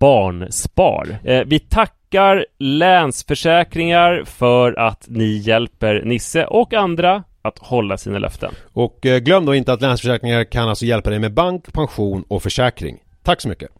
Barnspar. Eh, vi tackar Länsförsäkringar för att ni hjälper Nisse och andra att hålla sina löften. Och eh, glöm då inte att Länsförsäkringar kan alltså hjälpa dig med bank, pension och försäkring. Tack så mycket!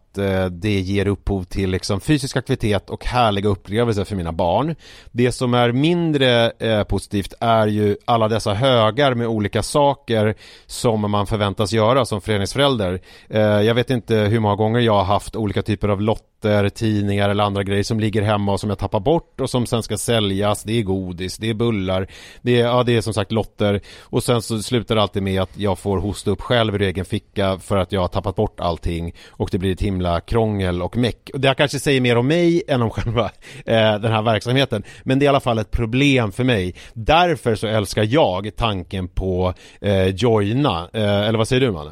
eh, det ger upphov till liksom fysisk aktivitet och härliga upplevelser för mina barn. Det som är mindre eh, positivt är ju alla dessa högar med olika saker som man förväntas göra som föreningsförälder. Eh, jag vet inte hur många gånger jag har haft olika typer av lotter, tidningar eller andra grejer som ligger hemma och som jag tappar bort och som sen ska säljas. Det är godis, det är bullar, det är, ja, det är som sagt lotter och sen så slutar det alltid med att jag får hosta upp själv ur egen ficka för att jag har tappat bort allting och det blir ett himla krångel och meck. Och det kanske säger mer om mig än om själva eh, den här verksamheten. Men det är i alla fall ett problem för mig. Därför så älskar jag tanken på eh, Joina. Eh, eller vad säger du Manne?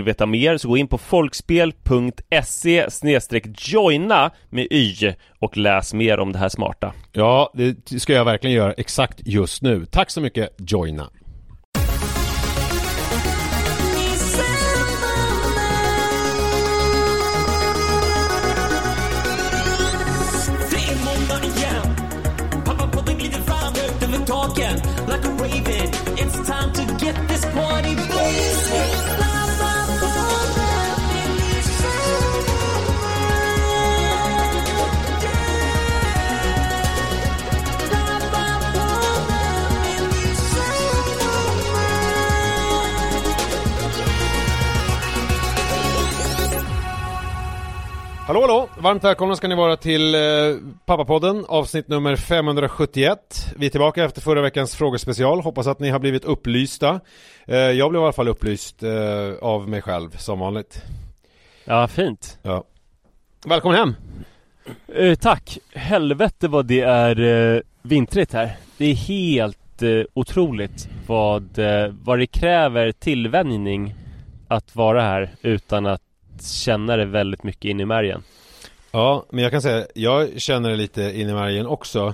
vill veta mer så gå in på folkspel.se joina med y och läs mer om det här smarta. Ja, det ska jag verkligen göra exakt just nu. Tack så mycket Joina. Hallå hallå! Varmt välkomna ska ni vara till eh, Pappapodden, avsnitt nummer 571. Vi är tillbaka efter förra veckans frågespecial, hoppas att ni har blivit upplysta. Eh, jag blev i alla fall upplyst eh, av mig själv, som vanligt. Ja, fint. Ja. Välkommen hem! Eh, tack! Helvete vad det är eh, vintrigt här. Det är helt eh, otroligt vad, eh, vad det kräver tillvänjning att vara här utan att känna det väldigt mycket in i märgen. Ja, men jag kan säga, jag känner det lite in i märgen också.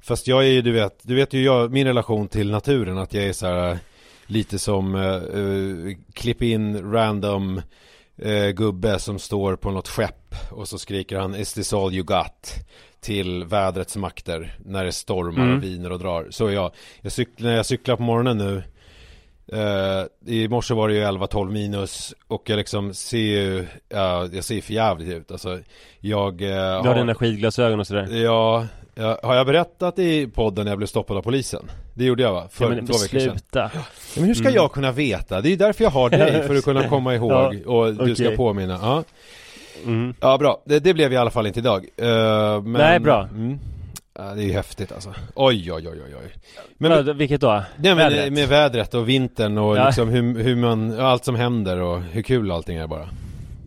Fast jag är ju, du vet, du vet ju jag, min relation till naturen, att jag är så här lite som uh, klipp in random uh, gubbe som står på något skepp och så skriker han Is this all you got? Till vädrets makter när det stormar Mm. och viner och drar. Så jag. jag cyk- när jag cyklar på morgonen nu Uh, I morse var det ju 11-12 minus och jag liksom ser ju, ja, jag ser för jävligt ut alltså Jag uh, Du har dina skidglasögon och sådär. Ja, ja, har jag berättat i podden när jag blev stoppad av polisen? Det gjorde jag va? För Ja, men två veckor sedan sluta. ja, Men hur ska Mm. jag kunna veta? Det är ju därför jag har dig, för att kunna komma ihåg Ja, och du ska okej. påminna ja. Mm. ja, bra, det, det blev i alla fall inte idag uh, men, Nej, bra. mm. Ja, Det är ju häftigt alltså Oj, oj, oj, oj, oj Men, Vad- vilket då? Nej men Vädret? med vädret och vintern och Ja. liksom hur, hur man, allt som händer och hur kul allting är bara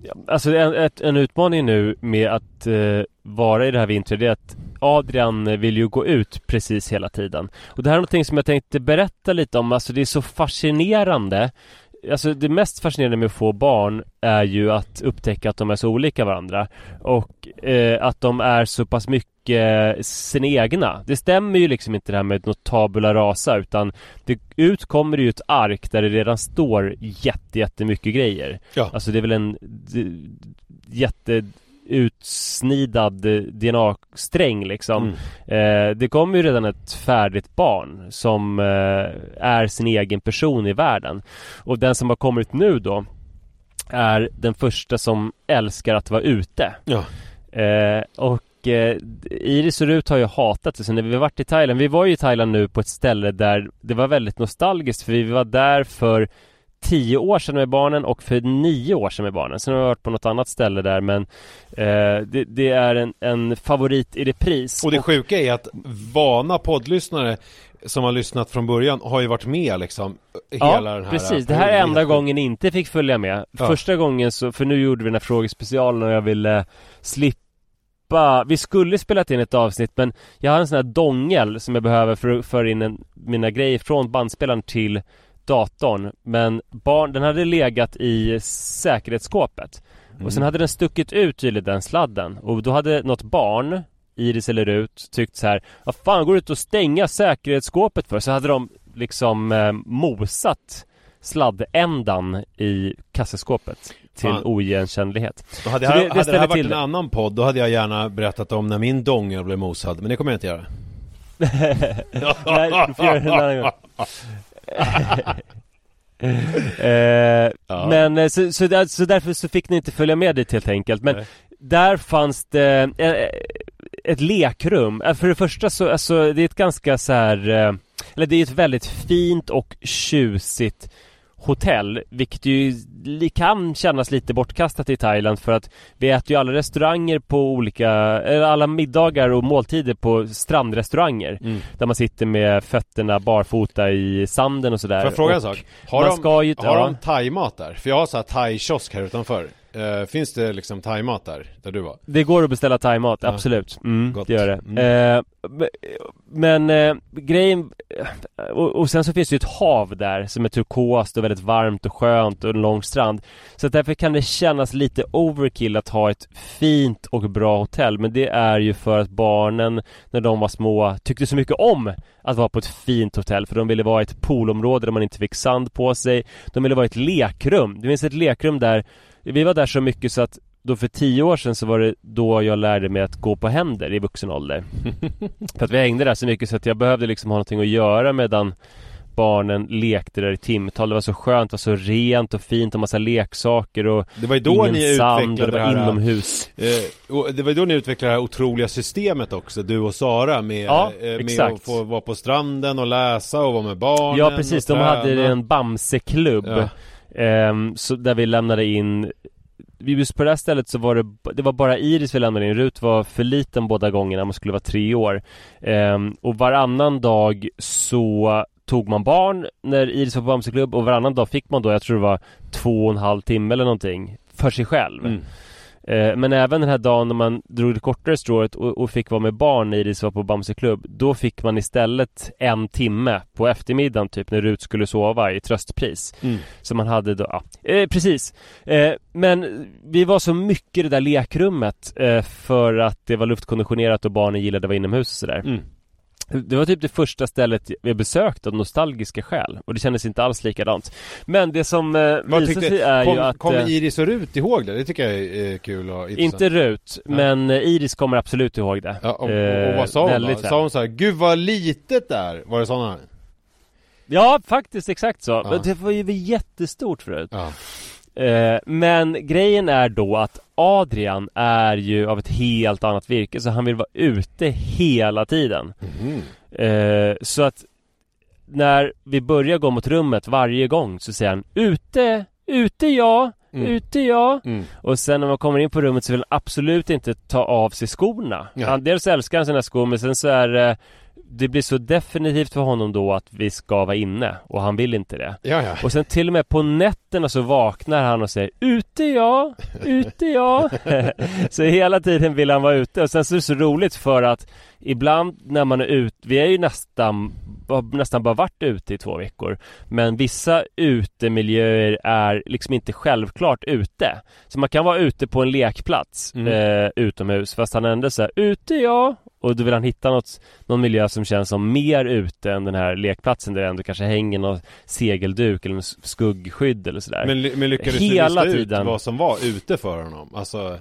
Ja, Alltså en, ett, en utmaning nu med att eh, vara i det här vintret är att Adrian vill ju gå ut precis hela tiden. Och det här är någonting som jag tänkte berätta lite om, alltså det är så fascinerande Alltså det mest fascinerande med att få barn är ju att upptäcka att de är så olika varandra och eh, att de är så pass mycket sina egna. Det stämmer ju liksom inte det här med något tabula rasa utan det ut kommer det ju ett ark där det redan står jätte, jättemycket grejer. Ja. Alltså det är väl en jätte utsnidad eh, DNA-sträng liksom. Mm. Eh, det kommer ju redan ett färdigt barn som eh, är sin egen person i världen. Och den som har kommit nu då är den första som älskar att vara ute. Ja. Eh, och eh, Iris och Rut har ju hatat det. Så när vi varit i Thailand, vi var ju i Thailand nu på ett ställe där det var väldigt nostalgiskt för vi var där för tio år sedan med barnen och för nio år sedan med barnen. Sen har vi varit på något annat ställe där men eh, det, det är en, en favorit i repris. Och det sjuka är att vana poddlyssnare som har lyssnat från början har ju varit med liksom hela den här precis. Det här är enda gången inte fick följa med. Ja. Första gången så, för nu gjorde vi den här frågespecialen och jag ville slippa Vi skulle spelat in ett avsnitt men jag har en sån här dongel som jag behöver för att föra in en, mina grejer från bandspelaren till datorn. Men barn, den hade legat i säkerhetsskåpet. Och sen hade den stuckit ut tydligt den sladden. Och då hade något barn Iris eller Rut tyckt så här Vad fan går du ut och stänga säkerhetsskåpet för? Så hade de liksom eh, mosat sladdändan i kassaskåpet till Fan. oigenkännlighet. Hade, jag, det- det hade det här varit en annan podd, då hade jag gärna berättat om när min dongel blev mosad, men det kommer jag inte göra. Nej, du får göra det en annan gång. eh, Ja. Men eh, så, så, där, så därför så fick ni inte följa med dit helt enkelt. Men Nej. där fanns det eh, ett lekrum. Eh, För det första så, alltså det är ett ganska så här, eh, eller det är ett väldigt fint och tjusigt hotell, vilket ju kan kännas lite bortkastat i Thailand för att vi äter ju alla restauranger på olika, eller alla middagar och måltider på strandrestauranger Mm. där man sitter med fötterna barfota i sanden och sådär. Får jag fråga en sak? Har, de, ju- har ja. de thaimat där? För jag har så här thai-kiosk här utanför. Eh, finns det liksom thaimat där, där du var? Det går att beställa thaimat, Ja. absolut. Mm, Gott. det gör det. Mm. Eh, men eh, grejen... Och, och sen så finns det ju ett hav där som är turkost och väldigt varmt och skönt och en lång strand. Så därför kan det kännas lite overkill att ha ett fint och bra hotell. Men det är ju för att barnen, när de var små, tyckte så mycket om att vara på ett fint hotell. För de ville vara i ett poolområde där man inte fick sand på sig. De ville vara i ett lekrum. Det finns ett lekrum där vi var där så mycket så att då för tio år sedan så var det då jag lärde mig att gå på händer i vuxen ålder. för att vi hängde där så mycket så att jag behövde liksom ha någonting att göra medan barnen lekte där i timtal. Det var så skönt, det var så rent och fint och massa leksaker och Det var ju då ingen ni sand utvecklade det här inomhus. Eh, och det var ju då ni utvecklade det här otroliga systemet också, du och Sara med, Ja, eh, med exakt. att få vara på stranden och läsa och vara med barnen Ja precis, och de hade en Bamseklubb Ja ehm, så Där vi lämnade in just på det här stället så var det, det var bara Iris vi lämnade in. Rut var för liten båda gångerna, man skulle vara tre år. Ehm, och varannan dag så tog man barn när Iris var på Bamseklubb och varannan dag fick man då, jag tror det var två och en halv timme eller någonting, för sig själv. Mm. Eh, Men även den här dagen när man drog det kortare strået och, och fick vara med barn när Iris var på Bamseklubb Då fick man istället en timme på eftermiddagen typ när Rut skulle sova i tröstpris Mm. Så man hade då, ja, eh, precis eh, Men vi var så mycket i det där lekrummet eh, För att det var luftkonditionerat och barnen gillade att vara inomhus och sådär Mm. Det var typ det första stället jag besökt av nostalgiska skäl och det kändes inte alls likadant Men det som eh, Vad visar sig är kom, ju att Kommer eh, Iris och Rut ihåg det? Det tycker jag är eh, kul och intressant. Inte Rut, Nej. men eh, Iris kommer absolut ihåg det Ja, och, och, Eh, och vad sa hon väldigt då? Sa hon så här, Gud vad litet det är? Var det sådana? Ja, faktiskt exakt så. Ja. Det var ju jättestort förut. Ja. Eh, men grejen är då att Adrian är ju av ett helt annat virke, så han vill vara ute hela tiden. Mhm. Eh, så att när vi börjar gå mot rummet varje gång så säger han Ute, ute ja, Mm. ute ja. Mm. Och sen när man kommer in på rummet så vill han absolut inte ta av sig skorna. Ja. Han, dels älskar han sina skor men sen så är det Det blir så definitivt för honom då att vi ska vara inne och han vill inte det. Ja, ja. Och sen till och med på nätterna så vaknar han och säger Ute ja, ute ja. så hela tiden vill han vara ute och sen så är det så roligt för att Ibland när man är ute, vi är ju nästan nästan bara varit ute i två veckor Men vissa utemiljöer är liksom inte självklart ute Så man kan vara ute på en lekplats Mm. eh, utomhus fast han ändå säger ute ja och då vill han hitta något, någon miljö som känns som mer ute än den här lekplatsen där det ändå kanske hänger någon segelduk eller skuggskydd eller sådär Men, men lyckades du Hela lista tiden. ut vad som var ute för honom? Alltså,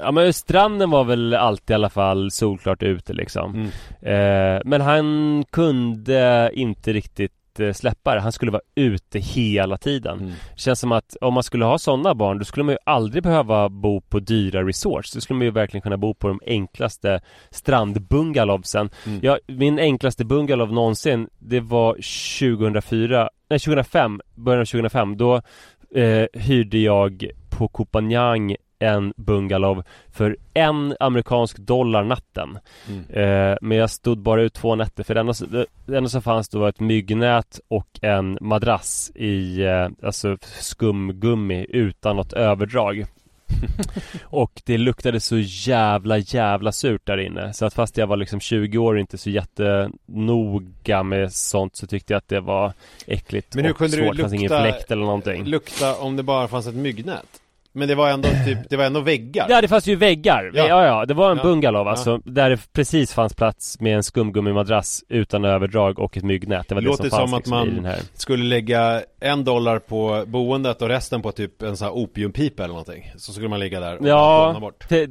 Ja men stranden var väl alltid i alla fall solklart ute liksom mm. eh, Men han kunde inte riktigt släppa det, han skulle vara ute hela tiden. Mm. Känns som att om man skulle ha sådana barn då skulle man ju aldrig behöva bo på dyra resorts. Då skulle man ju verkligen kunna bo på de enklaste strandbungalowsen Mm. ja, Min enklaste bungalow någonsin Det var 2004 Nej 2005, början av 2005 Då eh, hyrde jag på Kopanjang en bungalow för en amerikansk dollar natten Mm. eh, Men jag stod bara ut två nätter för det enda, det, det enda som fanns då var ett myggnät och en madrass i eh, alltså skumgummi utan något överdrag. Och det luktade så jävla jävla surt där inne. Så att fast jag var liksom 20 år och inte så jättenoga med sånt så tyckte jag att det var äckligt Men hur och kunde du svårt, ingen lukta- fläkt eller någonting. Lukta om det bara fanns ett myggnät? Men det var ändå typ, det var ändå väggar? Ja det fanns ju väggar, Ja. ja ja, det var en Ja. bungalow Ja. alltså Där det precis fanns plats med en skumgummimadrass utan överdrag och ett myggnät Det var Låter det som fanns som att liksom, i man- här Skulle lägga en dollar på boendet och resten på typ en sån här opiumpipa eller någonting Så skulle man ligga där och Ja, bort det,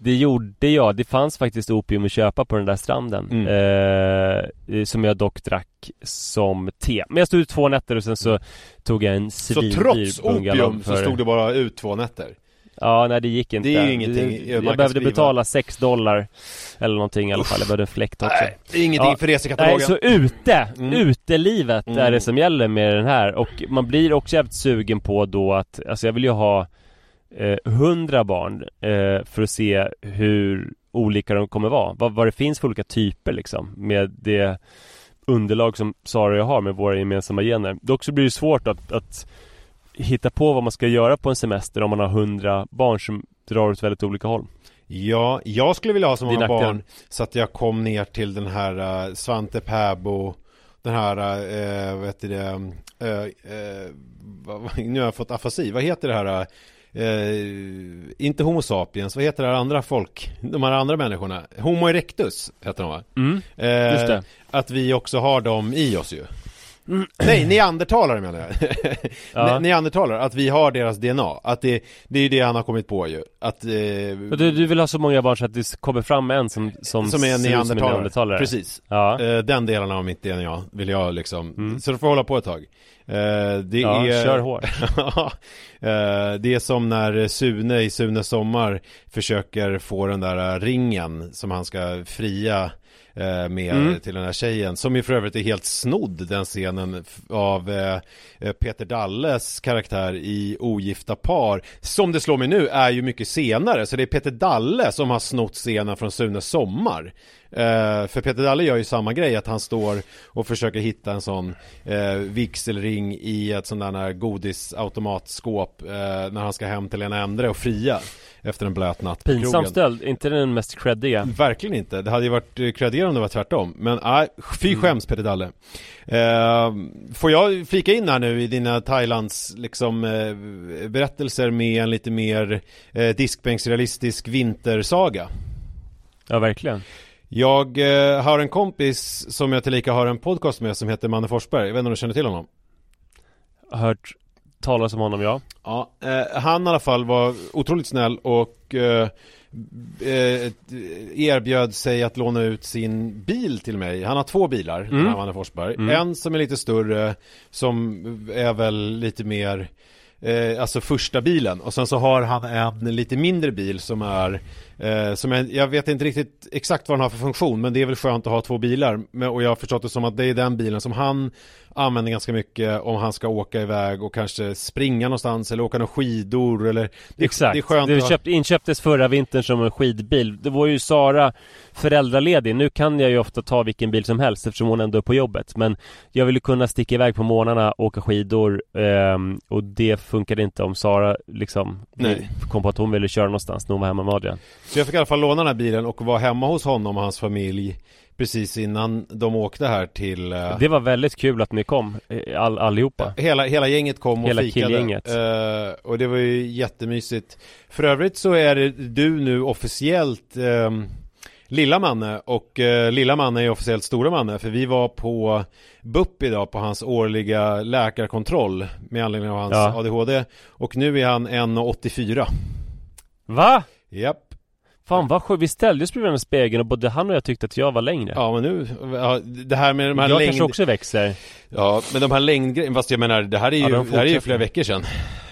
det gjorde jag. Det fanns faktiskt opium att köpa på den där stranden. Mm. Eh, som jag dock drack som te. Men jag stod ut två nätter och sen så tog jag en Så svindyr trots bungalow opium så för- stod det bara ut två nätter? Ja, nej det gick inte. Det är ju ingenting Jag, kan behövde skriva. betala 6 dollar eller någonting i alla fall. Jag behövde en fläkt också. Nej, det är ingenting Ja. för Nej, resekatalogen så ute! Mm. Utelivet Mm. är det som gäller med den här och man blir också jävligt sugen på då att, alltså jag vill ju ha eh, 100 barn eh, för att se hur olika de kommer vara. Vad, vad det finns för olika typer liksom med det underlag som Sara och jag har med våra gemensamma gener. Dock så blir det svårt att, att hitta på vad man ska göra på en semester om man har 100 barn som drar åt väldigt olika håll. Ja, jag skulle vilja ha så många barn Så att jag kom ner till den här uh, Svante Pääbo Den här, uh, vad heter det uh, uh, Nu har jag fått afasi, vad heter det här uh, Inte Homo sapiens, vad heter det här andra folk? De här andra människorna Homo erectus heter de va? Mm. Eh, Just det. Att vi också har dem i oss ju Nej, neandertalare menar jag Ja. Ne- Neandertalare, att vi har deras DNA Att det, det är ju det han har kommit på ju Att eh, du, du vill ha så många barn så att det kommer fram en som, som, Som är en neandertalare, neandertalare. Precis Ja. Eh, Den delen av mitt DNA vill jag liksom Mm. Så du får hålla på ett tag Eh, Det ja, är kör hårt. Eh, Det är som när Sune i Sunes sommar Försöker få den där ringen Som han ska fria med Mm. till den här tjejen som ju för övrigt är helt snodd den scenen av eh, eh, Peter Dalles karaktär i Ogifta par som det slår mig nu är ju mycket senare så det är Peter Dalle som har snott scenen från Sunes sommar Eh, för Peter Dalle gör ju samma grej att han står och försöker hitta en sån eh, vigselring i ett sånt där godisautomatskåp eh, när han ska hem till Lena Endre och fria efter en blöt natt Pinsam stöld, inte den mest creddiga Verkligen inte. Det hade ju varit eh, creddigare om det var tvärtom. Men nej, fy Mm. skäms Peter Dalle. Eh, får jag flika in här nu i dina Thailands liksom eh, berättelser med en lite mer eh, diskbänksrealistisk vintersaga? Ja verkligen Jag eh, har en kompis som jag tillika har en podcast med som heter Manne Forsberg. Jag vet inte om du känner till honom? Har hört talas om honom ja Ja, eh, han i alla fall var otroligt snäll och eh, erbjöd sig att låna ut sin bil till mig. Han har två bilar, den här Manne Forsberg. Mm. En som är lite större, som är väl lite mer Eh, alltså första bilen och sen så har han en lite mindre bil som är eh, som jag, jag vet inte riktigt exakt vad den har för funktion men det är väl skönt att ha två bilar och jag har förstått det som att det är den bilen som han använder ganska mycket om han ska åka iväg och kanske springa någonstans eller åka några skidor eller det, Exakt, det är skönt det köpt, inköptes förra vintern som en skidbil. Det var ju Sara föräldraledig. Nu kan jag ju ofta ta vilken bil som helst eftersom hon ändå är på jobbet. Men jag ville kunna sticka iväg på morgnarna, åka skidor ehm, Och det funkade inte om Sara liksom Nej. kom på att hon ville köra någonstans när hon var hemma med Adrian. Så jag fick i alla fall låna den här bilen och vara hemma hos honom och hans familj Precis innan de åkte här till eh, Det var väldigt kul att ni kom, eh, all, allihopa. Hela, hela gänget kom och Hela fikade. Eh, Och det var ju jättemysigt. För övrigt så är det du nu officiellt ehm, Lilla Manne. Och eh, Lilla Manne är officiellt Stora Manne. För vi var på BUP idag på hans årliga läkarkontroll med anledning av hans Ja. ADHD och nu är han 1,84 Va? Japp Fan vad sjukt, vi ställde oss bredvid spegeln och både han och jag tyckte att jag var längre Ja men nu, ja, det här med de här Jag längd... kanske också växer Ja, men de här längdgrejerna, fast jag menar det här är ju, Ja, de det här är ju flera veckor sedan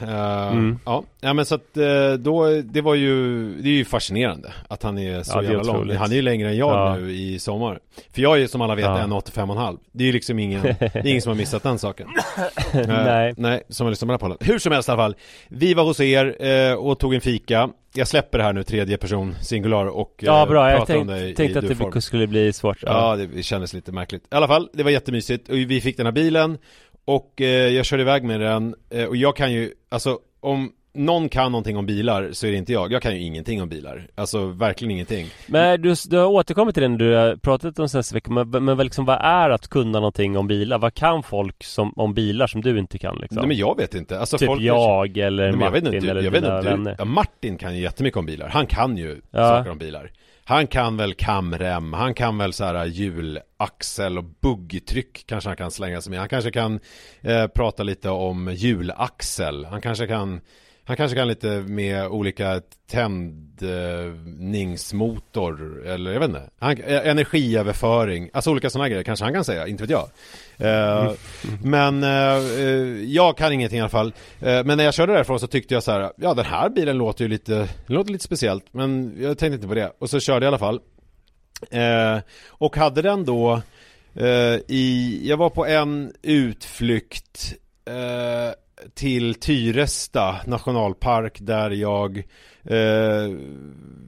Eh, Mm. ja. ja, men så att eh, då, det var ju, det är ju fascinerande att han är så Ja, jävla lång. Han är ju längre än jag Ja. nu i sommar För jag är ju som alla vet Ja. 1,85,5 Det är ju liksom ingen, det är ingen som har missat den saken Eh, Nej. Nej, som har lyssnat på den här podden Hur som helst i alla fall Vi var hos er eh, och tog en fika Jag släpper det här nu, tredje person, singular och Ja eh, bra, jag pratar om tänkte, i att det skulle bli svårt. Ja, det kändes lite märkligt. I alla fall, det var jättemysigt. Och vi fick den här bilen och eh, jag körde iväg med den. Eh, och jag kan ju, alltså om någon kan någonting om bilar så är det inte jag. Jag kan ju ingenting om bilar. Alltså verkligen ingenting. Men du, du har återkommit till den du har pratat om senaste veckan Men, men liksom, vad är att kunna någonting om bilar? Vad kan folk som, om bilar som du inte kan liksom? Nej, men jag vet inte. Alltså, typ folk jag eller Nej, men jag Martin vet inte, eller jag vet inte, vänner ja, Martin kan ju jättemycket om bilar. Han kan ju Ja. saker om bilar. Han kan väl kamrem, han kan väl så här hjulaxel och buggtryck kanske han kan slänga sig med. Han kanske kan eh, prata lite om hjulaxel. Han kanske kan han kanske kan lite med olika tändningsmotor eller jag vet inte. Han, eh, energiöverföring, alltså olika sådana grejer kanske han kan säga, inte vet jag. Eh, Men eh, jag kan ingenting i alla fall. Eh, men när jag körde därifrån så tyckte jag så här, ja den här bilen låter ju lite, låter lite speciellt. Men jag tänkte inte på det. Och så körde jag i alla fall. Och hade den då i, jag var på en utflykt till Tyresta nationalpark där jag eh,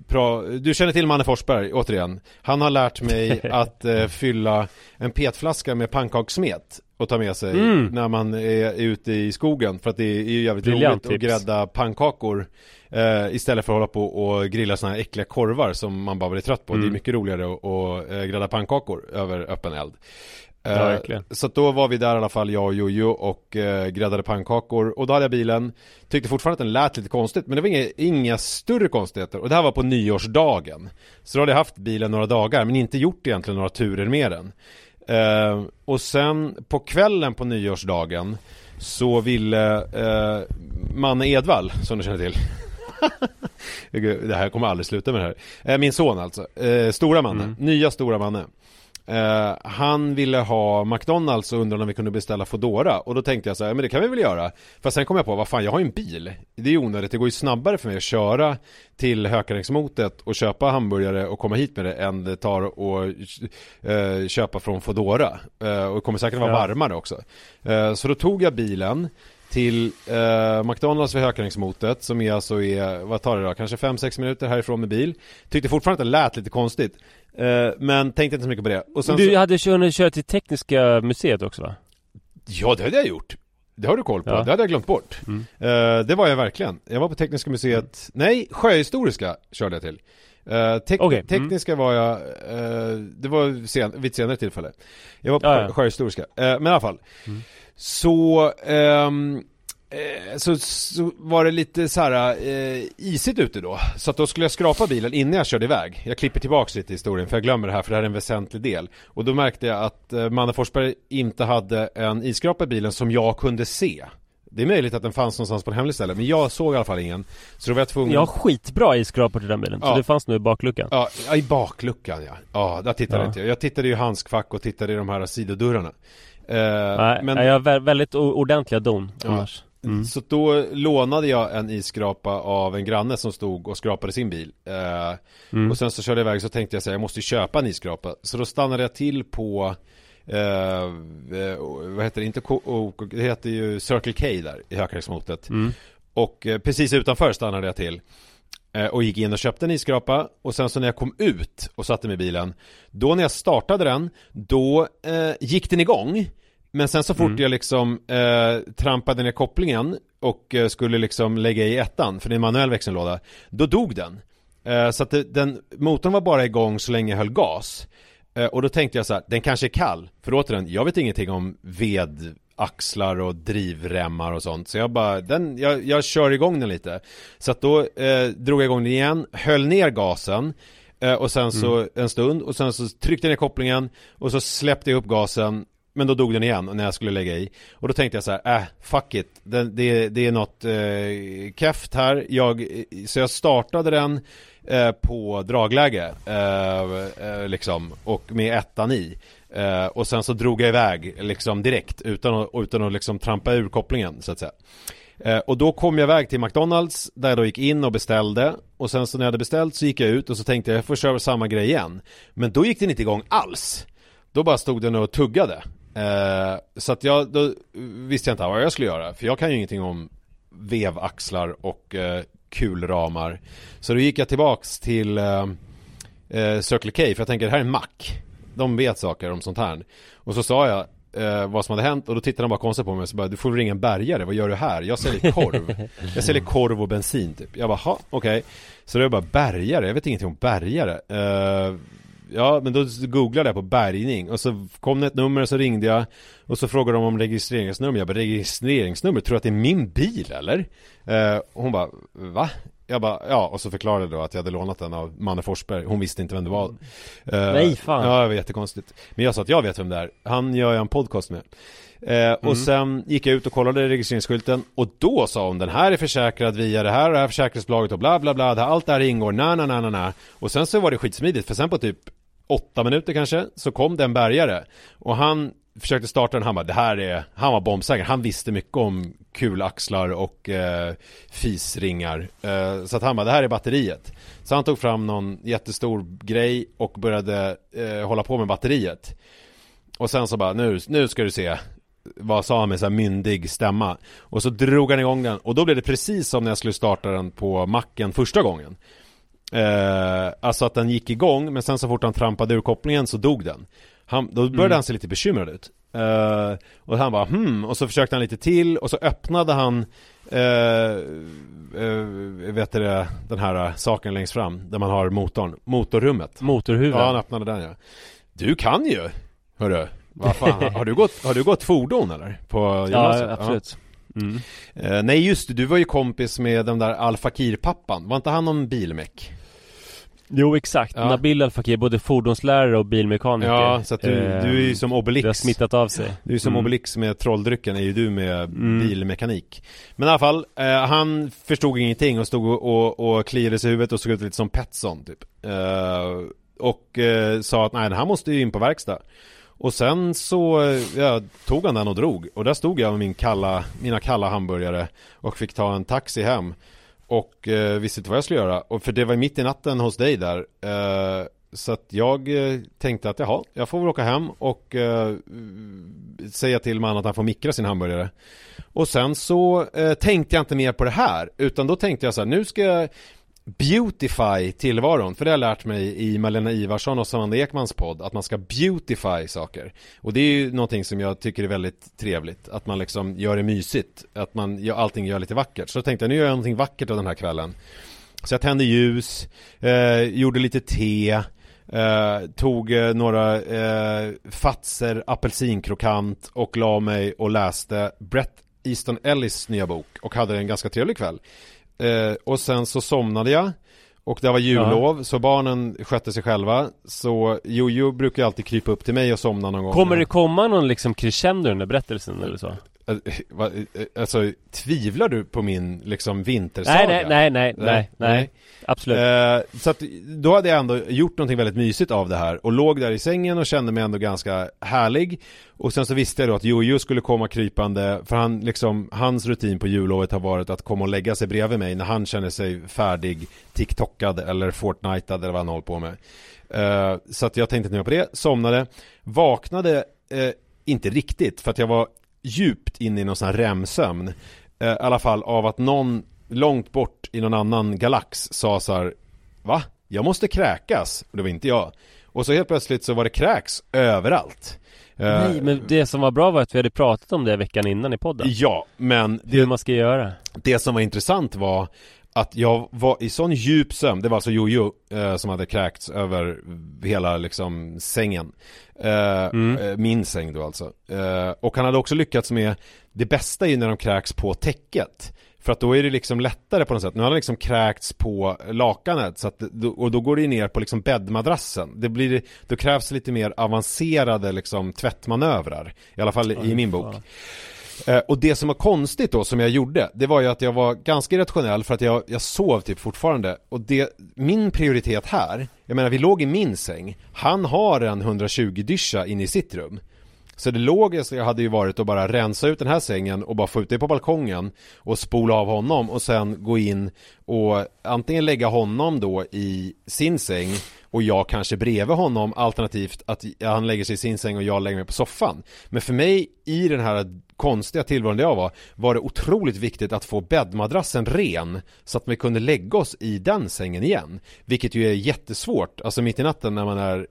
pra, Du känner till Manne Forsberg återigen Han har lärt mig att eh, fylla en petflaska med pannkakssmet och ta med sig Mm. när man är ute i skogen för att det är ju jävligt Briljant roligt att tips. grädda pannkakor eh, istället för att hålla på och grilla såna här äckliga korvar som man bara blir trött på. Mm. Det är mycket roligare att, att eh, grädda pannkakor över öppen eld. Ja, Eh, så då var vi där i alla fall, jag och Jojo och eh, gräddade pannkakor. Och då hade jag bilen. Tyckte fortfarande att den lät lite konstigt men det var inga, inga större konstigheter. Och det här var på nyårsdagen. Så då hade jag haft bilen några dagar men inte gjort egentligen några turer med den. Eh, Och sen på kvällen på nyårsdagen så ville eh, Manne Edvall, som du känner till. Det här kommer aldrig sluta med det här. Eh, Min son alltså, eh, Stora Manne, nya Stora Manne eh, Han ville ha McDonalds och undrade om vi kunde beställa Foodora. Och då tänkte jag så här, men det kan vi väl göra. Fast sen kom jag på, vad fan jag har ju en bil. Det är ju onödigt, det går ju snabbare för mig att köra Till Hökarängsmotet och köpa hamburgare och komma hit med det Än det tar att eh, köpa från Foodora. Eh, Och det kommer säkert vara Ja. varmare också. Så då tog jag bilen till eh, McDonalds vid Hökarängsmotet som är alltså är, vad tar det då, kanske 5-6 minuter härifrån med bil. Tyckte fortfarande att det lät lite konstigt. Eh, Men tänkte inte så mycket på det. Och sen Du så, hade hunnit köra till Tekniska museet också va? Ja det hade jag gjort. Det har du koll på, Ja. det hade jag glömt bort. Mm. eh, Det var jag verkligen. Jag var på Tekniska museet, nej Sjöhistoriska körde jag till. Eh, tek- Okej, mm. Tekniska var jag, eh, det var sen, vid ett senare tillfälle. Jag var på sjö- ja. Sjöhistoriska, eh, men i alla fall Så, eh, så, så var det lite så här eh, isigt ute då Så att då skulle jag skrapa bilen innan jag körde iväg Jag klipper tillbaks lite i historien för jag glömmer det här för det här är en väsentlig del Och då märkte jag att eh, Manne Forsberg inte hade en isskrapa i bilen som jag kunde se Det är möjligt att den fanns någonstans på en hemlig ställe men jag såg i alla fall ingen Så då var jag tvungen Jag har skitbra isskrapor till den bilen, Ja. så det fanns nog i bakluckan Ja, ja, i bakluckan ja. Ja, där tittade Ja. inte jag. Jag tittade i handskfack och tittade i de här sidodörrarna. Eh, Nej, men jag har vä- väldigt ordentliga don Ja. annars mm. Så då lånade jag en isskrapa av en granne som stod och skrapade sin bil. Eh, Mm. Och sen så körde jag iväg så tänkte jag säga jag måste köpa en isskrapa. Så då stannade jag till på eh, eh, vad heter det, inte O- det heter ju Circle K där i Hökarängsmotet. Mm. Och eh, precis utanför stannade jag till och gick in och köpte en isskrapa och sen så när jag kom ut och satte mig i bilen Då när jag startade den, då eh, gick den igång. Men sen så fort Mm. jag liksom eh, trampade ner kopplingen och eh, skulle liksom lägga i ettan, för det är en manuell växellåda Då dog den. Eh, Så att det, den, motorn var bara igång så länge jag höll gas. Eh, Och då tänkte jag så här, den kanske är kall. För återigen, jag vet ingenting om ved axlar och drivremmar och sånt. Så jag bara, den, jag, jag kör igång den lite. Så att då eh, drog jag igång den igen, höll ner gasen eh, Och sen så en stund och sen så tryckte jag ner kopplingen Och så släppte jag upp gasen men då dog den igen när jag skulle lägga i. Och då tänkte jag så här, äh, fuck it. Den, det, det är något eh, keft här. Jag, Så jag startade den eh, på dragläge eh, eh, liksom Och med ettan i eh, Och sen så drog jag iväg liksom direkt utan att, utan att liksom trampa ur kopplingen så att säga. Eh, och då kom jag iväg till McDonalds där jag då gick in och beställde. Och sen så när jag hade beställt så gick jag ut och så tänkte jag jag får köra samma grej igen. Men då gick den inte igång alls. Då bara stod den och tuggade. Eh, Så att jag, då visste jag inte vad jag skulle göra. För jag kan ju ingenting om vevaxlar och eh, kulramar. Så då gick jag tillbaks till eh, eh, Circle K för jag tänker det här är en mack de vet saker om sånt här. Och så sa jag eh, vad som hade hänt och då tittade de bara konstigt på mig och så bara Du får ringa en bärgare, vad gör du här? Jag säljer korv. Jag säljer korv och bensin typ. Jag bara, okej. Så då är jag bara bärgare, jag vet ingenting om bärgare. Eh, Ja men då googlade jag på bärgning och så kom det ett nummer och så ringde jag Och så frågade de om registreringsnummer. Jag bara registreringsnummer, tror du att det är min bil eller? Eh, och hon bara va? Jag bara ja och så förklarade jag då att jag hade lånat den av Manne Forsberg. Hon visste inte vem det var. Eh, Nej, fan. Ja det var jättekonstigt. Men jag sa att jag vet vem det är. Han gör jag en podcast med. Eh, och sen gick jag ut och kollade registreringsskylten. Och då sa hon den här är försäkrad via det här och det här försäkringsbolaget och bla bla bla, det här, allt det här ingår, na na na na na. Och sen så var det skitsmidigt för sen på typ åtta minuter kanske så kom det en bärgare. Och han försökte starta den, han bara det här är, han var bombsäker, han visste mycket om kulaxlar och eh, fisringar. Eh, Så att han bara det här är batteriet. Så han tog fram någon jättestor grej och började eh, hålla på med batteriet. Och sen så bara, nu, nu ska du se Vad sa han med så här myndig stämma. Och så drog han igång den. Och då blev det precis som när jag skulle starta den på macken första gången. Eh, Alltså att den gick igång Men sen så fort han trampade ur kopplingen så dog den. Han, Då började han se lite bekymrad ut eh, Och han bara hmm. Och så försökte han lite till Och så öppnade han eh, eh, Vet du det, den här saken längst fram Där man har motorn Motorrummet. Motorhuven. Ja, han öppnade den ja. Du kan ju, hörru. Vad fan, har du gått, har du gått fordon eller? På Ja, absolut. Mm. Eh, nej just det, du var ju kompis med den där Al Fakir-pappan Var inte han någon bilmek? Jo exakt, Ja. Nabil Al Fakir, både fordonslärare och bilmekaniker Ja, så att du, Eh, du är ju som Det har Obelix smittat av sig Du är som Mm. Obelix med trolldrycken, är ju du med Mm. bilmekanik Men i alla fall, eh, han förstod ingenting och stod och, och, och kliade sig i huvudet och såg ut lite som Petson typ eh, och eh, sa att nej, han måste ju in på verkstad. Och sen så eh, ja, tog han den och drog. Och där stod jag med min kalla, mina kalla hamburgare och fick ta en taxi hem. Och eh, visste inte vad jag skulle göra. Och för det var mitt i natten hos dig där. Eh, så att jag eh, tänkte att jaha, jag får väl åka hem och eh, säga till mannen att han får mikra sin hamburgare. Och sen så eh, tänkte jag inte mer på det här, utan då tänkte jag så här, nu ska jag beautify tillvaron, för det har jag lärt mig i Malena Ivarsson och Samanda Ekmans podd, att man ska beautify saker. Och det är ju någonting som jag tycker är väldigt trevligt, att man liksom gör det mysigt, att man gör allting gör lite vackert. Så då tänkte jag, nu gör jag någonting vackert av den här kvällen. Så jag tände ljus, eh, gjorde lite te, Eh, tog eh, några eh, fatser apelsinkrokant och la mig och läste Brett Easton Ellis nya bok och hade en ganska trevlig kväll. Eh, och sen så somnade jag. Och det var jullov så barnen skötte sig själva. Så Jojo brukar alltid krypa upp till mig och somna någon gång. Kommer det komma någon liksom crescendo i den där berättelsen eller så? Alltså, tvivlar du på min liksom vintersaga? Nej, nej, nej, nej, nej, nej, absolut. Eh, så att då hade jag ändå gjort någonting väldigt mysigt av det här och låg där i sängen och kände mig ändå ganska härlig. Och sen så visste jag då att Jojo skulle komma krypande för han liksom, hans rutin på jullovet har varit att komma och lägga sig bredvid mig när han känner sig färdig TikTokad eller Fortnitead eller vad han håller på med. Eh, Så att jag tänkte inte mer på det, somnade, vaknade eh, inte riktigt för att jag var djupt inne i någon sån här REM-sömn. Eh, I alla fall av att någon långt bort i någon annan galax sa så här Va? Jag måste kräkas? Och det var inte jag. Och så helt plötsligt så var det kräks överallt. Eh, Nej, men det som var bra var att vi hade pratat om det veckan innan i podden. Ja, men Hur det, man ska göra. det som var intressant var att jag var i sån djup sömn, det var alltså Jojo eh, som hade kräkts över hela liksom sängen. Eh, eh, Min säng då alltså. Eh, Och han hade också lyckats med Det bästa är ju när de kräks på täcket. För att då är det liksom lättare på något sätt. Nu har han liksom kräkts på lakanet så att, Och då går det ner på liksom bäddmadrassen. Det blir, då krävs lite mer avancerade liksom tvättmanövrar. I alla fall i min bok Eh, och det som var konstigt då som jag gjorde Det var ju att jag var ganska irrationell för att jag, jag sov typ fortfarande. Och det, min prioritet här Jag menar vi låg i min säng. Han har en 120 dyscha inne i sitt rum så det logiska hade ju varit att bara rensa ut den här sängen och bara få ut det på balkongen och spola av honom och sen gå in och antingen lägga honom då i sin säng och jag kanske bredvid honom alternativt att han lägger sig i sin säng och jag lägger mig på soffan. Men för mig i den här konstiga tillvaron där jag var var det otroligt viktigt att få bäddmadrassen ren så att vi kunde lägga oss i den sängen igen. Vilket ju är jättesvårt, alltså mitt i natten när man är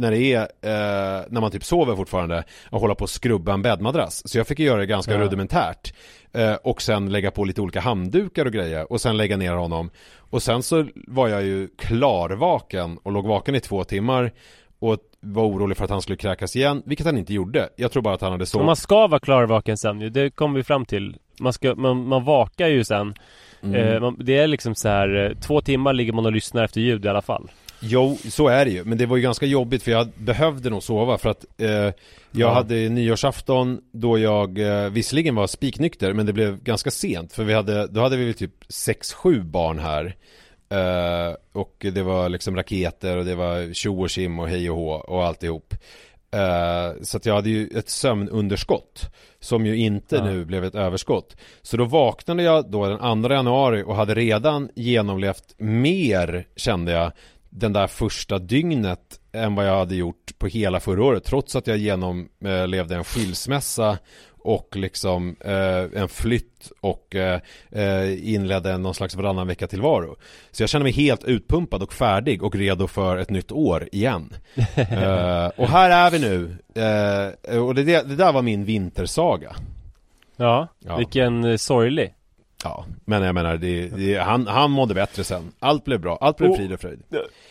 när det är, eh, när man typ sover fortfarande och hålla på och skrubba en bäddmadrass. Så jag fick göra det ganska rudimentärt. Eh, och sen lägga på lite olika handdukar och grejer och sen lägga ner honom. Och sen så var jag ju klarvaken och låg vaken i två timmar och var orolig för att han skulle kräkas igen, vilket han inte gjorde. Jag tror bara att han hade sovit. man ska vara klarvaken sen ju, det kommer vi fram till Man, ska, man, man vakar ju sen eh, man, Det är liksom så här eh, två timmar ligger man och lyssnar efter ljud i alla fall Jo, så är det ju. Men det var ju ganska jobbigt för jag behövde nog sova för att eh, jag Ja. hade nyårsafton då jag eh, visserligen var spiknykter men det blev ganska sent för vi hade, då hade vi väl typ 6-7 barn här. Eh, och det var liksom raketer och det var tjo och tjim och hej och hå och alltihop. Eh, så att jag hade ju ett sömnunderskott som ju inte Ja. nu blev ett överskott. Så då vaknade jag då den 2 januari och hade redan genomlevt mer kände jag den där första dygnet än vad jag hade gjort på hela förra året trots att jag genomlevde en skilsmässa och liksom eh, en flytt och eh, eh, inledde någon slags varannan vecka tillvaro. Så jag känner mig helt utpumpad och färdig och redo för ett nytt år igen. eh, och här är vi nu. Eh, och det, det där var min vintersaga. Ja, Ja. vilken eh, sorglig Ja, men jag menar, det, det, han, han mådde bättre sen. Allt blev bra, allt blev Och- frid och fröjd.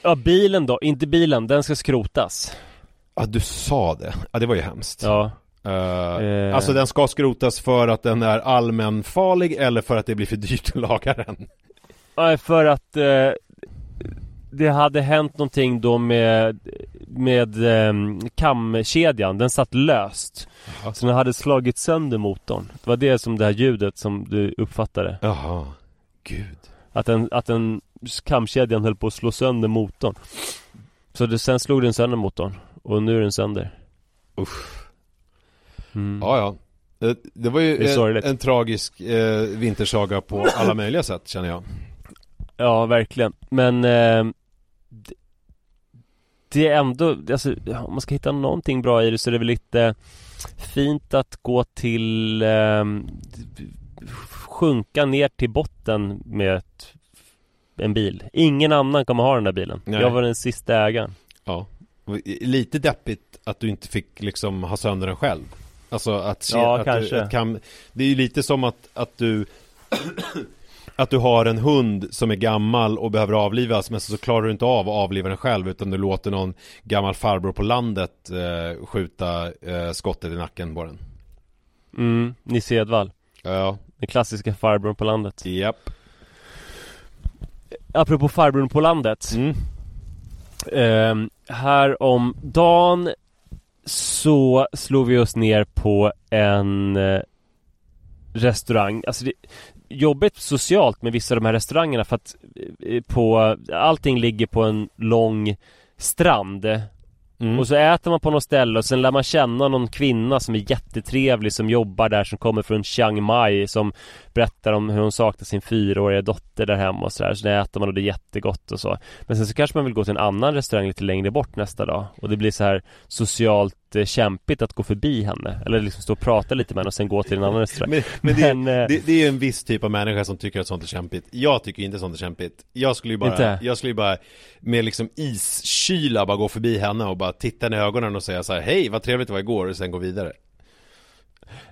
Ja, bilen då, inte bilen, den ska skrotas Ja, du sa det. Ja, det var ju hemskt. Ja, Eh, Eh. Alltså den ska skrotas för att den är allmänfarlig eller för att det blir för dyrt att laga den? Nej, för att eh, det hade hänt någonting då med, med eh, kamkedjan, den satt löst Jaha. Så den hade slagit sönder motorn Det var det som det här ljudet som du uppfattade Jaha, gud. Att den, att den kamkedjan höll på att slå sönder motorn Så det, sen slog den sönder motorn och nu är den sönder Usch. mm. Ja, ja. Det, det var ju Det en, en tragisk eh, vintersaga på alla möjliga sätt känner jag. Ja, verkligen. Men eh, det är ändå, alltså, om man ska hitta någonting bra i det så är det väl lite fint att gå till eh, sjunka ner till botten med ett, en bil. Ingen annan kommer ha den där bilen. Nej. Jag var den sista ägaren. Ja. Lite deppigt att du inte fick liksom ha sönder den själv. Alltså att se Ja, att kanske. Du, att kan, det är ju lite som att, att du Att du har en hund som är gammal och behöver avlivas men så klarar du inte av att avliva den själv utan du låter någon gammal farbror på landet eh, skjuta eh, skottet i nacken på den. Mm, Nisse Edvall. Ja, Den klassiska farbrorn på landet. japp. Apropå farbrorn på landet. Mm. Ehm, här om dagen så slog vi oss ner på en eh, restaurang. Alltså det, jobbigt socialt med vissa av de här restaurangerna för att eh, på, allting ligger på en lång strand. Mm. Och så äter man på något ställe och sen lär man känna någon kvinna som är jättetrevlig som jobbar där som kommer från Chiang Mai som berättar om hur hon saknar sin fyraåriga dotter där hemma och sådär. Så där äter man och det är jättegott och så. Men sen så kanske man vill gå till en annan restaurang lite längre bort nästa dag och det blir så här socialt kämpigt att gå förbi henne. Eller liksom stå och prata lite med henne och sen gå till en annan restaurang. Men, men, det, Men, eh, det, det är ju en viss typ av människa som tycker att sånt är kämpigt Jag tycker inte sånt är kämpigt Jag skulle ju bara, Inte? jag skulle ju bara med liksom iskyla bara gå förbi henne och bara titta henne i ögonen och säga så här: Hej vad trevligt det var igår och sen gå vidare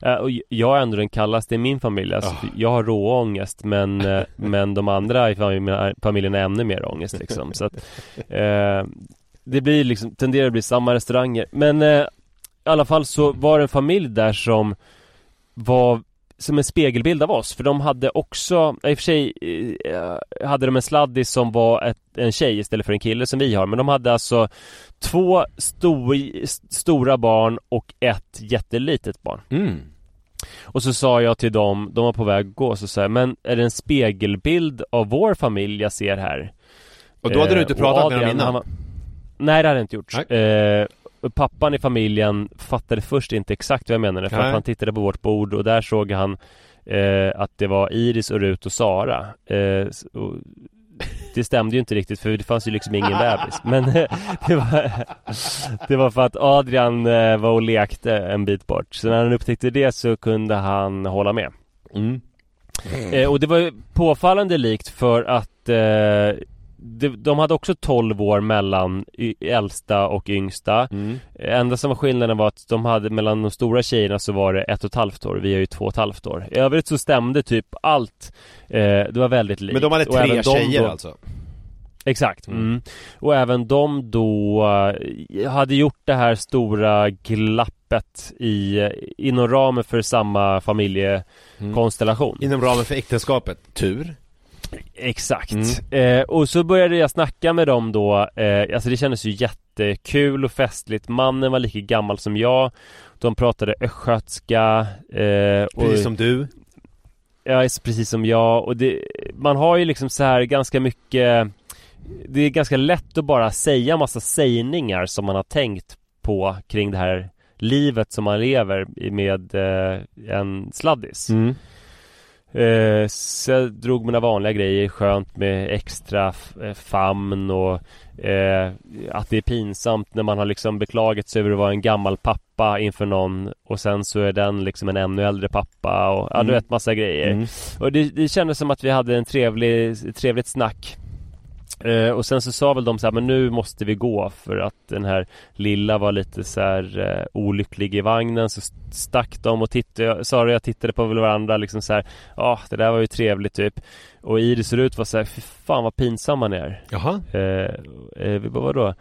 Eh, och jag är ändå den kallaste i min familj. Alltså, Ah. Jag har råångest men, eh, men de andra i familjen, har ännu mer ångest liksom. Så att, eh, det blir liksom, tenderar att bli samma restauranger. Men eh, i alla fall så var det en familj där som var som en spegelbild av oss. För de hade också, i och för sig eh, hade de en sladdis som var ett, en tjej istället för en kille som vi har. Men de hade alltså två stor, stora barn och ett jättelitet barn. mm. Och så sa jag till dem, de var på väg att gå, så sa jag, men är det en spegelbild av vår familj jag ser här? Och då hade du inte Eh, pratat och med dem Adrian, innan? Nej det hade jag inte gjort. Eh, pappan i familjen fattade först inte exakt vad jag menade, för Nej. att han tittade på vårt bord och där såg han eh, att det var Iris och Rut och Sara. Eh, och det stämde ju inte riktigt för det fanns ju liksom ingen bebis. Men eh, det var, det var för att Adrian eh, var och lekte en bit bort. Så när han upptäckte det så kunde han hålla med. Mm. Eh, och det var påfallande likt för att eh, de, de hade också 12 år mellan äldsta och yngsta. Mm. Enda som var skillnaden var att de hade mellan de stora tjejerna så var det ett och ett halvt år. Vi har ju två och ett halvt år. I övrigt så stämde typ allt. Eh, det var väldigt likt. Men de hade tre tjejer då- alltså? Exakt. Mm. Mm. Och även de då eh, hade gjort det här stora glappet i, eh, inom ramen för samma familjekonstellation. Inom ramen för äktenskapet? Tur? Exakt. Mm. Eh, och så började jag snacka med dem då. Eh, alltså det kändes ju jättekul och festligt. Mannen var lika gammal som jag. De pratade östgötska. Eh, och, Precis som du? Ja, precis som jag. Och det, man har ju liksom så här ganska mycket Det är ganska lätt att bara säga massa sägningar som man har tänkt på kring det här livet som man lever med eh, en sladdis. Mm. Eh, så jag drog mina vanliga grejer, skönt med extra eh, famn och eh, att det är pinsamt när man har liksom beklagat sig över att vara en gammal pappa inför någon och sen så är den liksom en ännu äldre pappa och ja, du Mm. vet massa grejer. Mm. Och det, det kändes som att vi hade en trevlig, trevligt snack. Eh, och sen så sa väl de så här, men nu måste vi gå för att den här lilla var lite så här eh, olycklig i vagnen så st- stack de och tittade, Sara och jag tittade på varandra liksom så här, ja det där var ju trevligt typ. Och Iris och Rut var så här, fy fan vad pinsam man är. Jaha? Eh, eh, vi bara, vadå?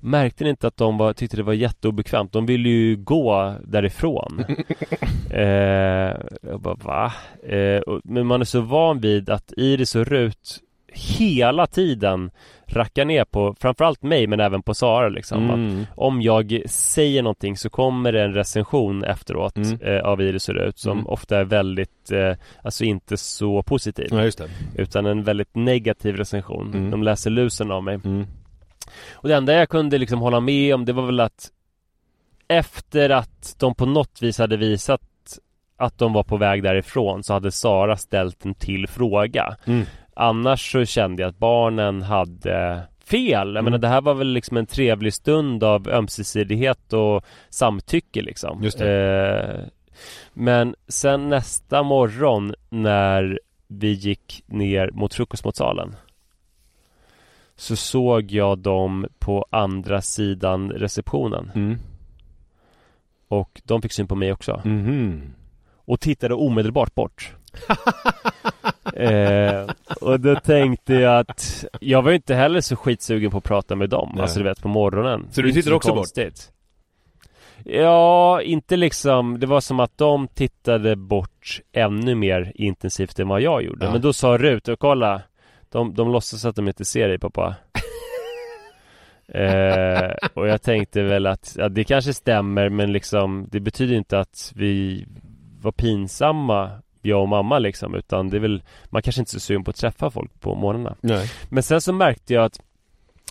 Märkte ni inte att de var, tyckte det var jätteobekvämt? De ville ju gå därifrån. eh, jag bara, va? Eh, och, men man är så van vid att Iris och Rut hela tiden rackar ner på framförallt mig men även på Sara liksom. Mm. om jag säger någonting så kommer det en recension efteråt Mm. eh, av Iris och Rut som Mm. ofta är väldigt, eh, alltså inte så positiv. Ja just det Utan en väldigt negativ recension. Mm. De läser lusen av mig. mm. Och det enda jag kunde liksom hålla med om det var väl att efter att de på något vis hade visat att de var på väg därifrån så hade Sara ställt en till fråga. Mm. Annars så kände jag att barnen hade fel. Jag menar det här var väl liksom en trevlig stund av ömsesidighet och samtycke liksom. Just Eh, men sen nästa morgon när vi gick ner mot frukostmatsalen så såg jag dem på andra sidan receptionen Mm. och de fick syn på mig också Mhm. och tittade omedelbart bort. eh, och då tänkte jag att jag var ju inte heller så skitsugen på att prata med dem, Nej. alltså du vet på morgonen. Så du tittar också bort? konstigt. Ja, inte liksom, det var som att de tittade bort ännu mer intensivt än vad jag gjorde. Ja. Men då sa Rut, och kolla, de, de låtsas att de inte ser dig pappa. eh, och jag tänkte väl att, ja, det kanske stämmer men liksom det betyder inte att vi var pinsamma jag och mamma liksom utan det är väl Man kanske inte är så sugen på att träffa folk på morgnarna. Men sen så märkte jag att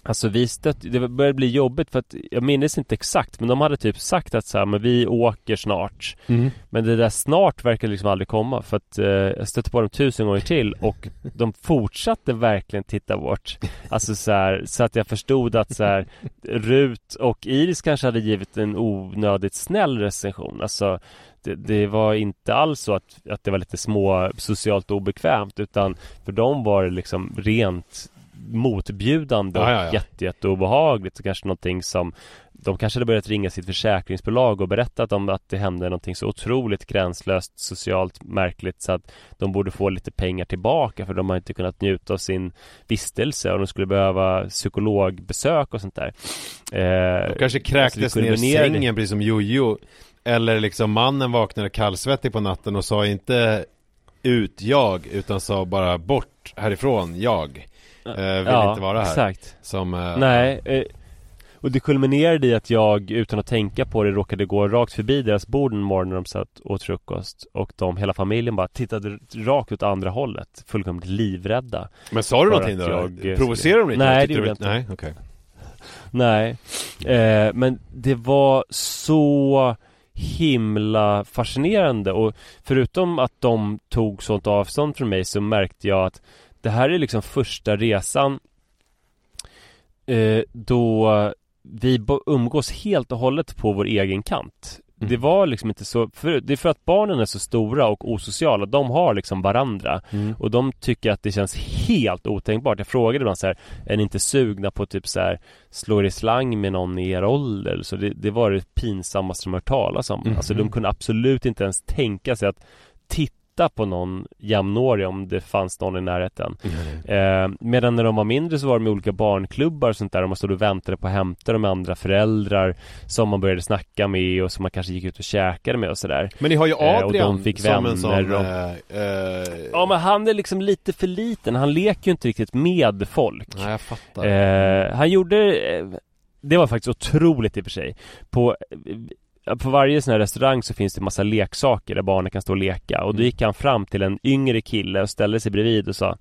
Alltså vi stött, det började bli jobbigt för att jag minns inte exakt men de hade typ sagt att så här, men vi åker snart. Mm. Men det där snart verkar liksom aldrig komma för att eh, jag stötte på dem tusen gånger till och de fortsatte verkligen titta bort. Alltså så här, så att jag förstod att så här Rut och Iris kanske hade givit en onödigt snäll recension. Alltså det, det var inte alls så att, att det var lite små socialt obekvämt utan för dem var det liksom rent motbjudande och Ja, ja, ja. jätte, kanske någonting som de kanske hade börjat ringa sitt försäkringsbolag och berättat om att det hände någonting så otroligt gränslöst socialt märkligt så att de borde få lite pengar tillbaka för de har inte kunnat njuta av sin vistelse och de skulle behöva psykologbesök och sånt där. Eh, De kanske kräktes ner i sängen precis som Jojo Eller liksom mannen vaknade kallsvettig på natten och sa inte ut jag utan sa bara bort härifrån jag Vill ja, inte vara här exakt. Som eh, Nej, eh, och det kulminerade i att jag utan att tänka på det råkade gå rakt förbi deras bord en morgon när de satt och åt frukost och de, hela familjen bara tittade rakt åt andra hållet fullkomligt livrädda Men sa du någonting då? jag, eh, Provocerade de dig? Nej, det gjorde jag inte. Nej, okej Nej, eh, men det var så himla fascinerande och förutom att de tog sånt avstånd från mig så märkte jag att det här är liksom första resan eh, då vi umgås helt och hållet på vår egen kant. Mm. Det var liksom inte så, för, det är för att barnen är så stora och osociala, de har liksom varandra Mm. och de tycker att det känns helt otänkbart. Jag frågade ibland så här, är ni inte sugna på typ så här slå er i slang med någon i er ålder? Så det, det var det pinsammaste de hört talas om. Mhm. Alltså de kunde absolut inte ens tänka sig att titta på någon jämnårig om det fanns någon i närheten. Eh, medan när de var mindre så var de i olika barnklubbar och sånt där och man stod och väntade på att hämta dem med andra föräldrar som man började snacka med och som man kanske gick ut och käkade med och sådär. Men ni har ju Eh, och Adrian de fick som en sån vänner och- eh, eh, Ja men han är liksom lite för liten, han leker ju inte riktigt med folk. Nej jag fattar Eh, han gjorde eh, Det var faktiskt otroligt i och för sig På eh, På varje sån här restaurang så finns det massa leksaker där barnen kan stå och leka. Och då gick han fram till en yngre kille och ställde sig bredvid och sa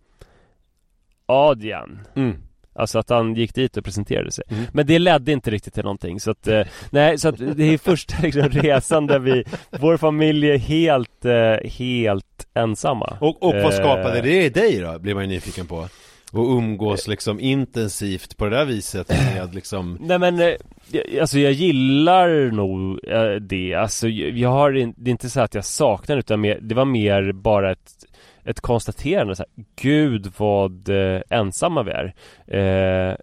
Adrian. Mm. Alltså att han gick dit och presenterade sig. Mm. Men det ledde inte riktigt till någonting. Så att eh, Nej så att det är första liksom, resan där vi Vår familj är helt, eh, helt ensamma. Och, och vad Eh, skapade det i dig då? Blir man ju nyfiken på och umgås liksom intensivt på det där viset med liksom Nej men, eh, alltså jag gillar nog eh, det, alltså jag har det är inte så att jag saknar det, utan mer, det var mer bara ett ett konstaterande så här, Gud vad eh, ensamma vi är. Eh,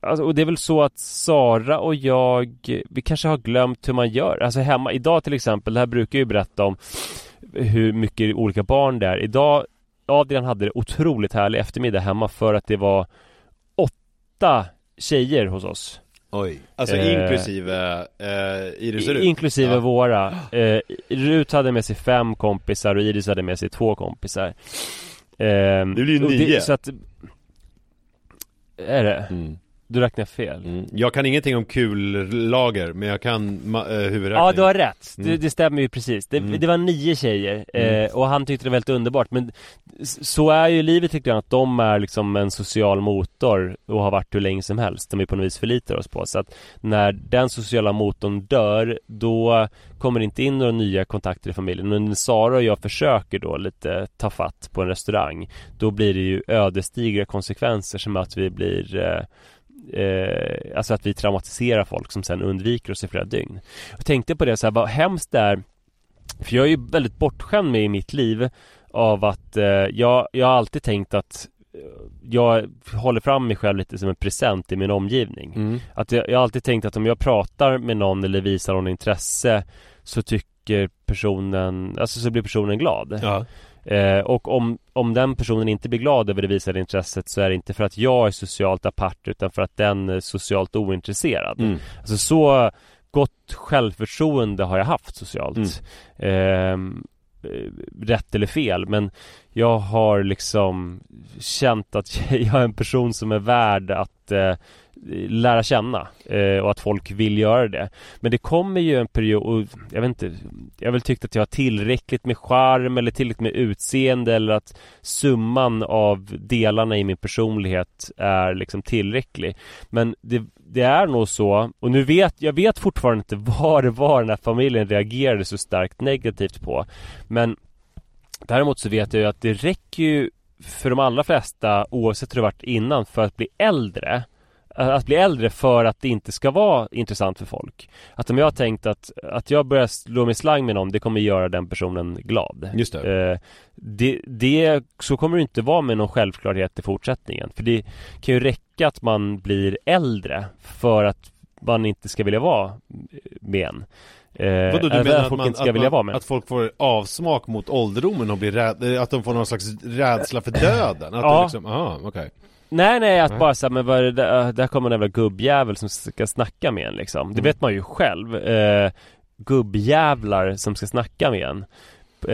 alltså, Och det är väl så att Sara och jag Vi kanske har glömt hur man gör. Alltså hemma, idag till exempel, det här brukar jag ju berätta om Hur mycket olika barn det är. Idag Adrian hade det otroligt härlig eftermiddag hemma för att det var åtta tjejer hos oss Oj Alltså Eh, inklusive eh, Iris och Rut Inklusive Ja. våra eh, Rut hade med sig fem kompisar och Iris hade med sig två kompisar eh, Det blir ju nio. Så att Är det? mm. Du räknar fel. Mm. Jag kan ingenting om kullager, men jag kan ma- äh, huvudräkning. Ja du har rätt, det, Mm. det stämmer ju precis. Det, Mm. det var nio tjejer Mm. eh, och han tyckte det var väldigt underbart men så är ju livet tycker jag att de är liksom en social motor och har varit hur länge som helst som vi på något vis förlitar oss på. Så att när den sociala motorn dör då kommer det inte in några nya kontakter i familjen. Men när Sara och jag försöker då lite ta fatt på en restaurang då blir det ju ödesdigra konsekvenser som att vi blir eh, eh, alltså att vi traumatiserar folk som sen undviker oss i flera dygn. Jag tänkte på det så här, vad hemskt det är För jag är ju väldigt bortskämd med i mitt liv Av att eh, jag, jag har alltid tänkt att eh, jag håller fram mig själv lite som en present i min omgivning. Mm. Att jag, jag har alltid tänkt att om jag pratar med någon eller visar någon intresse så tycker personen, alltså så blir personen glad. Ja. Eh, och om, om den personen inte blir glad över det visade intresset så är det inte för att jag är socialt apart utan för att den är socialt ointresserad. Mm. Alltså så gott självförtroende har jag haft socialt. Ehm, eh, rätt eller fel men jag har liksom känt att jag är en person som är värd att eh, lära känna eh, och att folk vill göra det. Men det kommer ju en period, och jag vet inte, jag har väl tyckt att jag har tillräckligt med charm eller tillräckligt med utseende eller att summan av delarna i min personlighet är liksom tillräcklig. Men det, det är nog så, och nu vet jag vet fortfarande inte vad det var den här familjen reagerade så starkt negativt på. Men däremot så vet jag ju att det räcker ju för de allra flesta, oavsett hur det varit innan, för att bli äldre att bli äldre för att det inte ska vara intressant för folk. Att om jag har tänkt att, att jag börjar slå mig slang med någon, det kommer göra den personen glad. Just det. Eh, det, det. Så kommer det inte vara med någon självklarhet i fortsättningen. För det kan ju räcka att man blir äldre för att man inte ska vilja vara med en. Eh, Vadå, du menar att, folk man, inte ska vilja vara man, med. att folk får avsmak mot ålderdomen och blir rädd, att de får någon slags rädsla för döden? Att Ja. liksom, aha, okej. Nej nej att Nej. bara säga men vad är det där, där kommer en jävla gubbjävel som ska snacka med en liksom. Det Mm. vet man ju själv. Eh, gubbjävlar som ska snacka med en.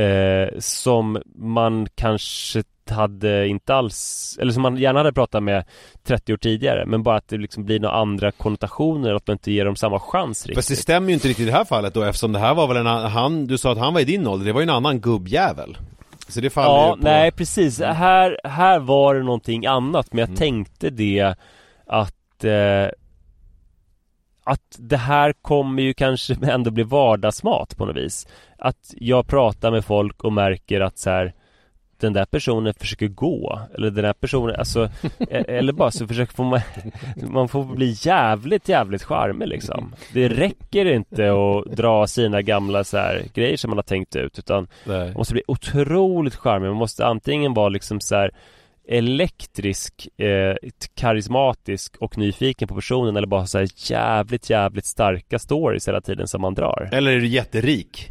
Eh, som man kanske hade inte alls, eller som man gärna hade pratat med 30 år tidigare men bara att det liksom blir några andra konnotationer att man inte ger dem samma chans riktigt. Fast det stämmer ju inte riktigt i det här fallet då eftersom det här var väl en han, du sa att han var i din ålder, det var ju en annan gubbjävel. Så det faller Ja, ju på... nej precis. Här, här var det någonting annat men jag Mm. tänkte det att eh, att det här kommer ju kanske ändå bli vardagsmat på något vis. Att jag pratar med folk och märker att så här den där personen försöker gå eller den där personen, alltså e- eller bara så försöker man Man får bli jävligt jävligt charmig liksom Det räcker inte att dra sina gamla så här grejer som man har tänkt ut utan nej. man måste bli otroligt charmig. Man måste antingen vara liksom så här elektrisk, eh, karismatisk och nyfiken på personen eller bara så här jävligt, jävligt starka stories hela tiden som man drar. Eller är du jätterik?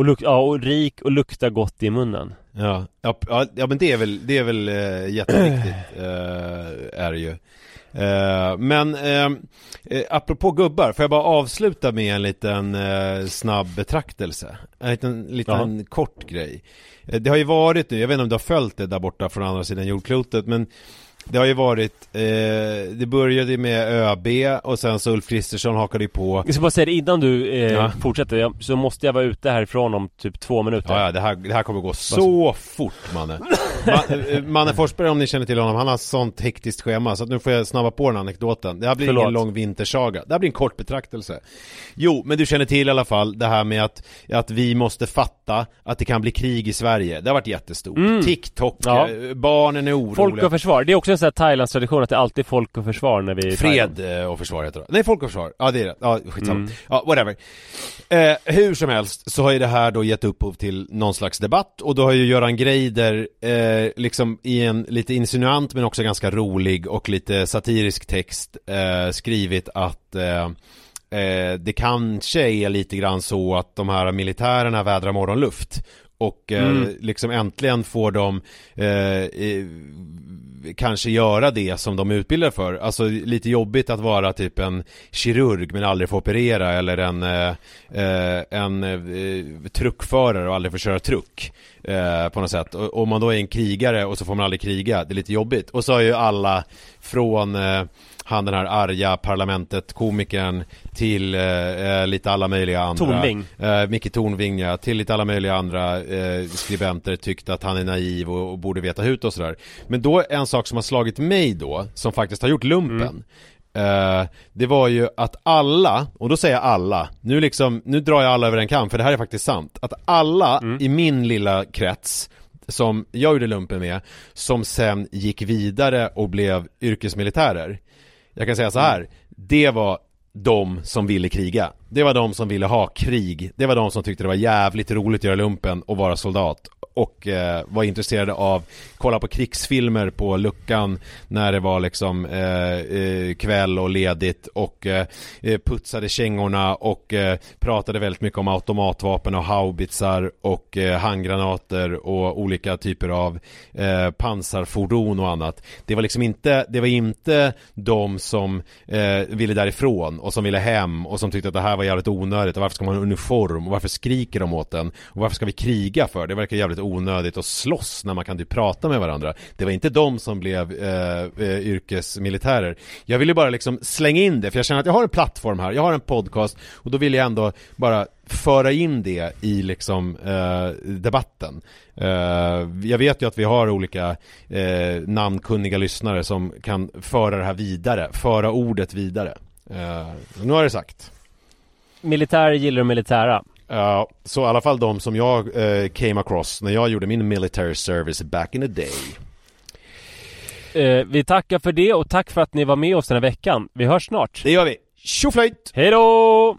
Och, luk- ja, och rik och lukta gott i munnen. Ja, ja, ja, ja men det är väl, det är väl eh, jätteviktigt, eh, är det ju. Eh, men eh, eh, apropå gubbar, får jag bara avsluta med en liten eh, snabb betraktelse? En liten, liten kort grej. Eh, det har ju varit nu, jag vet inte om du har följt det där borta från andra sidan jordklotet, men det har ju varit, eh, det började med ÖB och sen så Ulf Kristersson hakade ju på. Jag ska bara säga det innan du eh, Ja. fortsätter, jag, så måste jag vara ute härifrån om typ två minuter. Ja, ja det, här, det här kommer gå så fort Manne. Man, eh, Manne Forsberg om ni känner till honom, han har sånt hektiskt schema så att nu får jag snabba på den anekdoten. Det här blir Förlåt. ingen lång vintersaga, det här blir en kort betraktelse. Jo, men du känner till i alla fall det här med att, att vi måste fatta att det kan bli krig i Sverige. Det har varit jättestort. Mm. TikTok, Ja. eh, barnen är oroliga. Folk och försvar, det är också en sån här Thailands tradition att det alltid är folk och försvar när vi är i. Fred eh, och försvar heter det. Nej, folk och försvar. Ja, det är det. Ja, skitsamma. Mm. Ja, whatever. Eh, hur som helst så har ju det här då gett upphov till någon slags debatt och då har ju Göran Greider eh, liksom i en lite insinuant men också ganska rolig och lite satirisk text eh, skrivit att eh, eh, det kanske är lite grann så att de här militärerna vädrar morgonluft och eh, Mm. liksom äntligen får de eh, eh, kanske göra det som de är utbildade för. Alltså lite jobbigt att vara typ en kirurg men aldrig få operera eller en, eh, eh, en eh, truckförare och aldrig få köra truck. Eh, på något sätt. Och om man då är en krigare och så får man aldrig kriga, det är lite jobbigt. Och så har ju alla från eh, han den här arga parlamentet, komikern, till eh, lite alla möjliga andra. Tornving. Eh, Micke Tornving ja, till lite alla möjliga andra eh, skribenter tyckte att han är naiv och, och borde veta hut och sådär. Men då en sak som har slagit mig då, som faktiskt har gjort lumpen. Eh, det var ju att alla, och då säger jag alla, nu liksom, nu drar jag alla över en kam för det här är faktiskt sant. Att alla i min lilla krets som jag gjorde lumpen med, som sen gick vidare och blev yrkesmilitärer. Jag kan säga så här, det var de som ville kriga. Det var de som ville ha krig. Det var de som tyckte det var jävligt roligt att göra lumpen och vara soldat. Och eh, var intresserade av kolla på krigsfilmer på luckan när det var liksom eh, eh, kväll och ledigt och eh, eh, putsade kängorna och eh, pratade väldigt mycket om automatvapen och haubitsar och eh, handgranater och olika typer av eh, pansarfordon och annat. Det var liksom inte, det var inte de som eh, ville därifrån och som ville hem och som tyckte att det här var jävligt onödigt och varför ska man ha en uniform och varför skriker de åt den och varför ska vi kriga för? Det verkar jävligt onödigt att slåss när man kan typ prata med varandra. Det var inte de som blev eh, eh, yrkesmilitärer. Jag ville bara liksom slänga in det för jag känner att jag har en plattform här, jag har en podcast och då vill jag ändå bara föra in det i liksom eh, debatten. Eh, jag vet ju att vi har olika eh, namnkunniga lyssnare som kan föra det här vidare, föra ordet vidare. Eh, nu har det sagt. Militär gillar militära. Ja, så i alla fall de som jag eh, came across när jag gjorde min military service back in the day. Eh, vi tackar för det och tack för att ni var med oss den här veckan. Vi hörs snart. Det gör vi. Tjoflöjt! Hej då!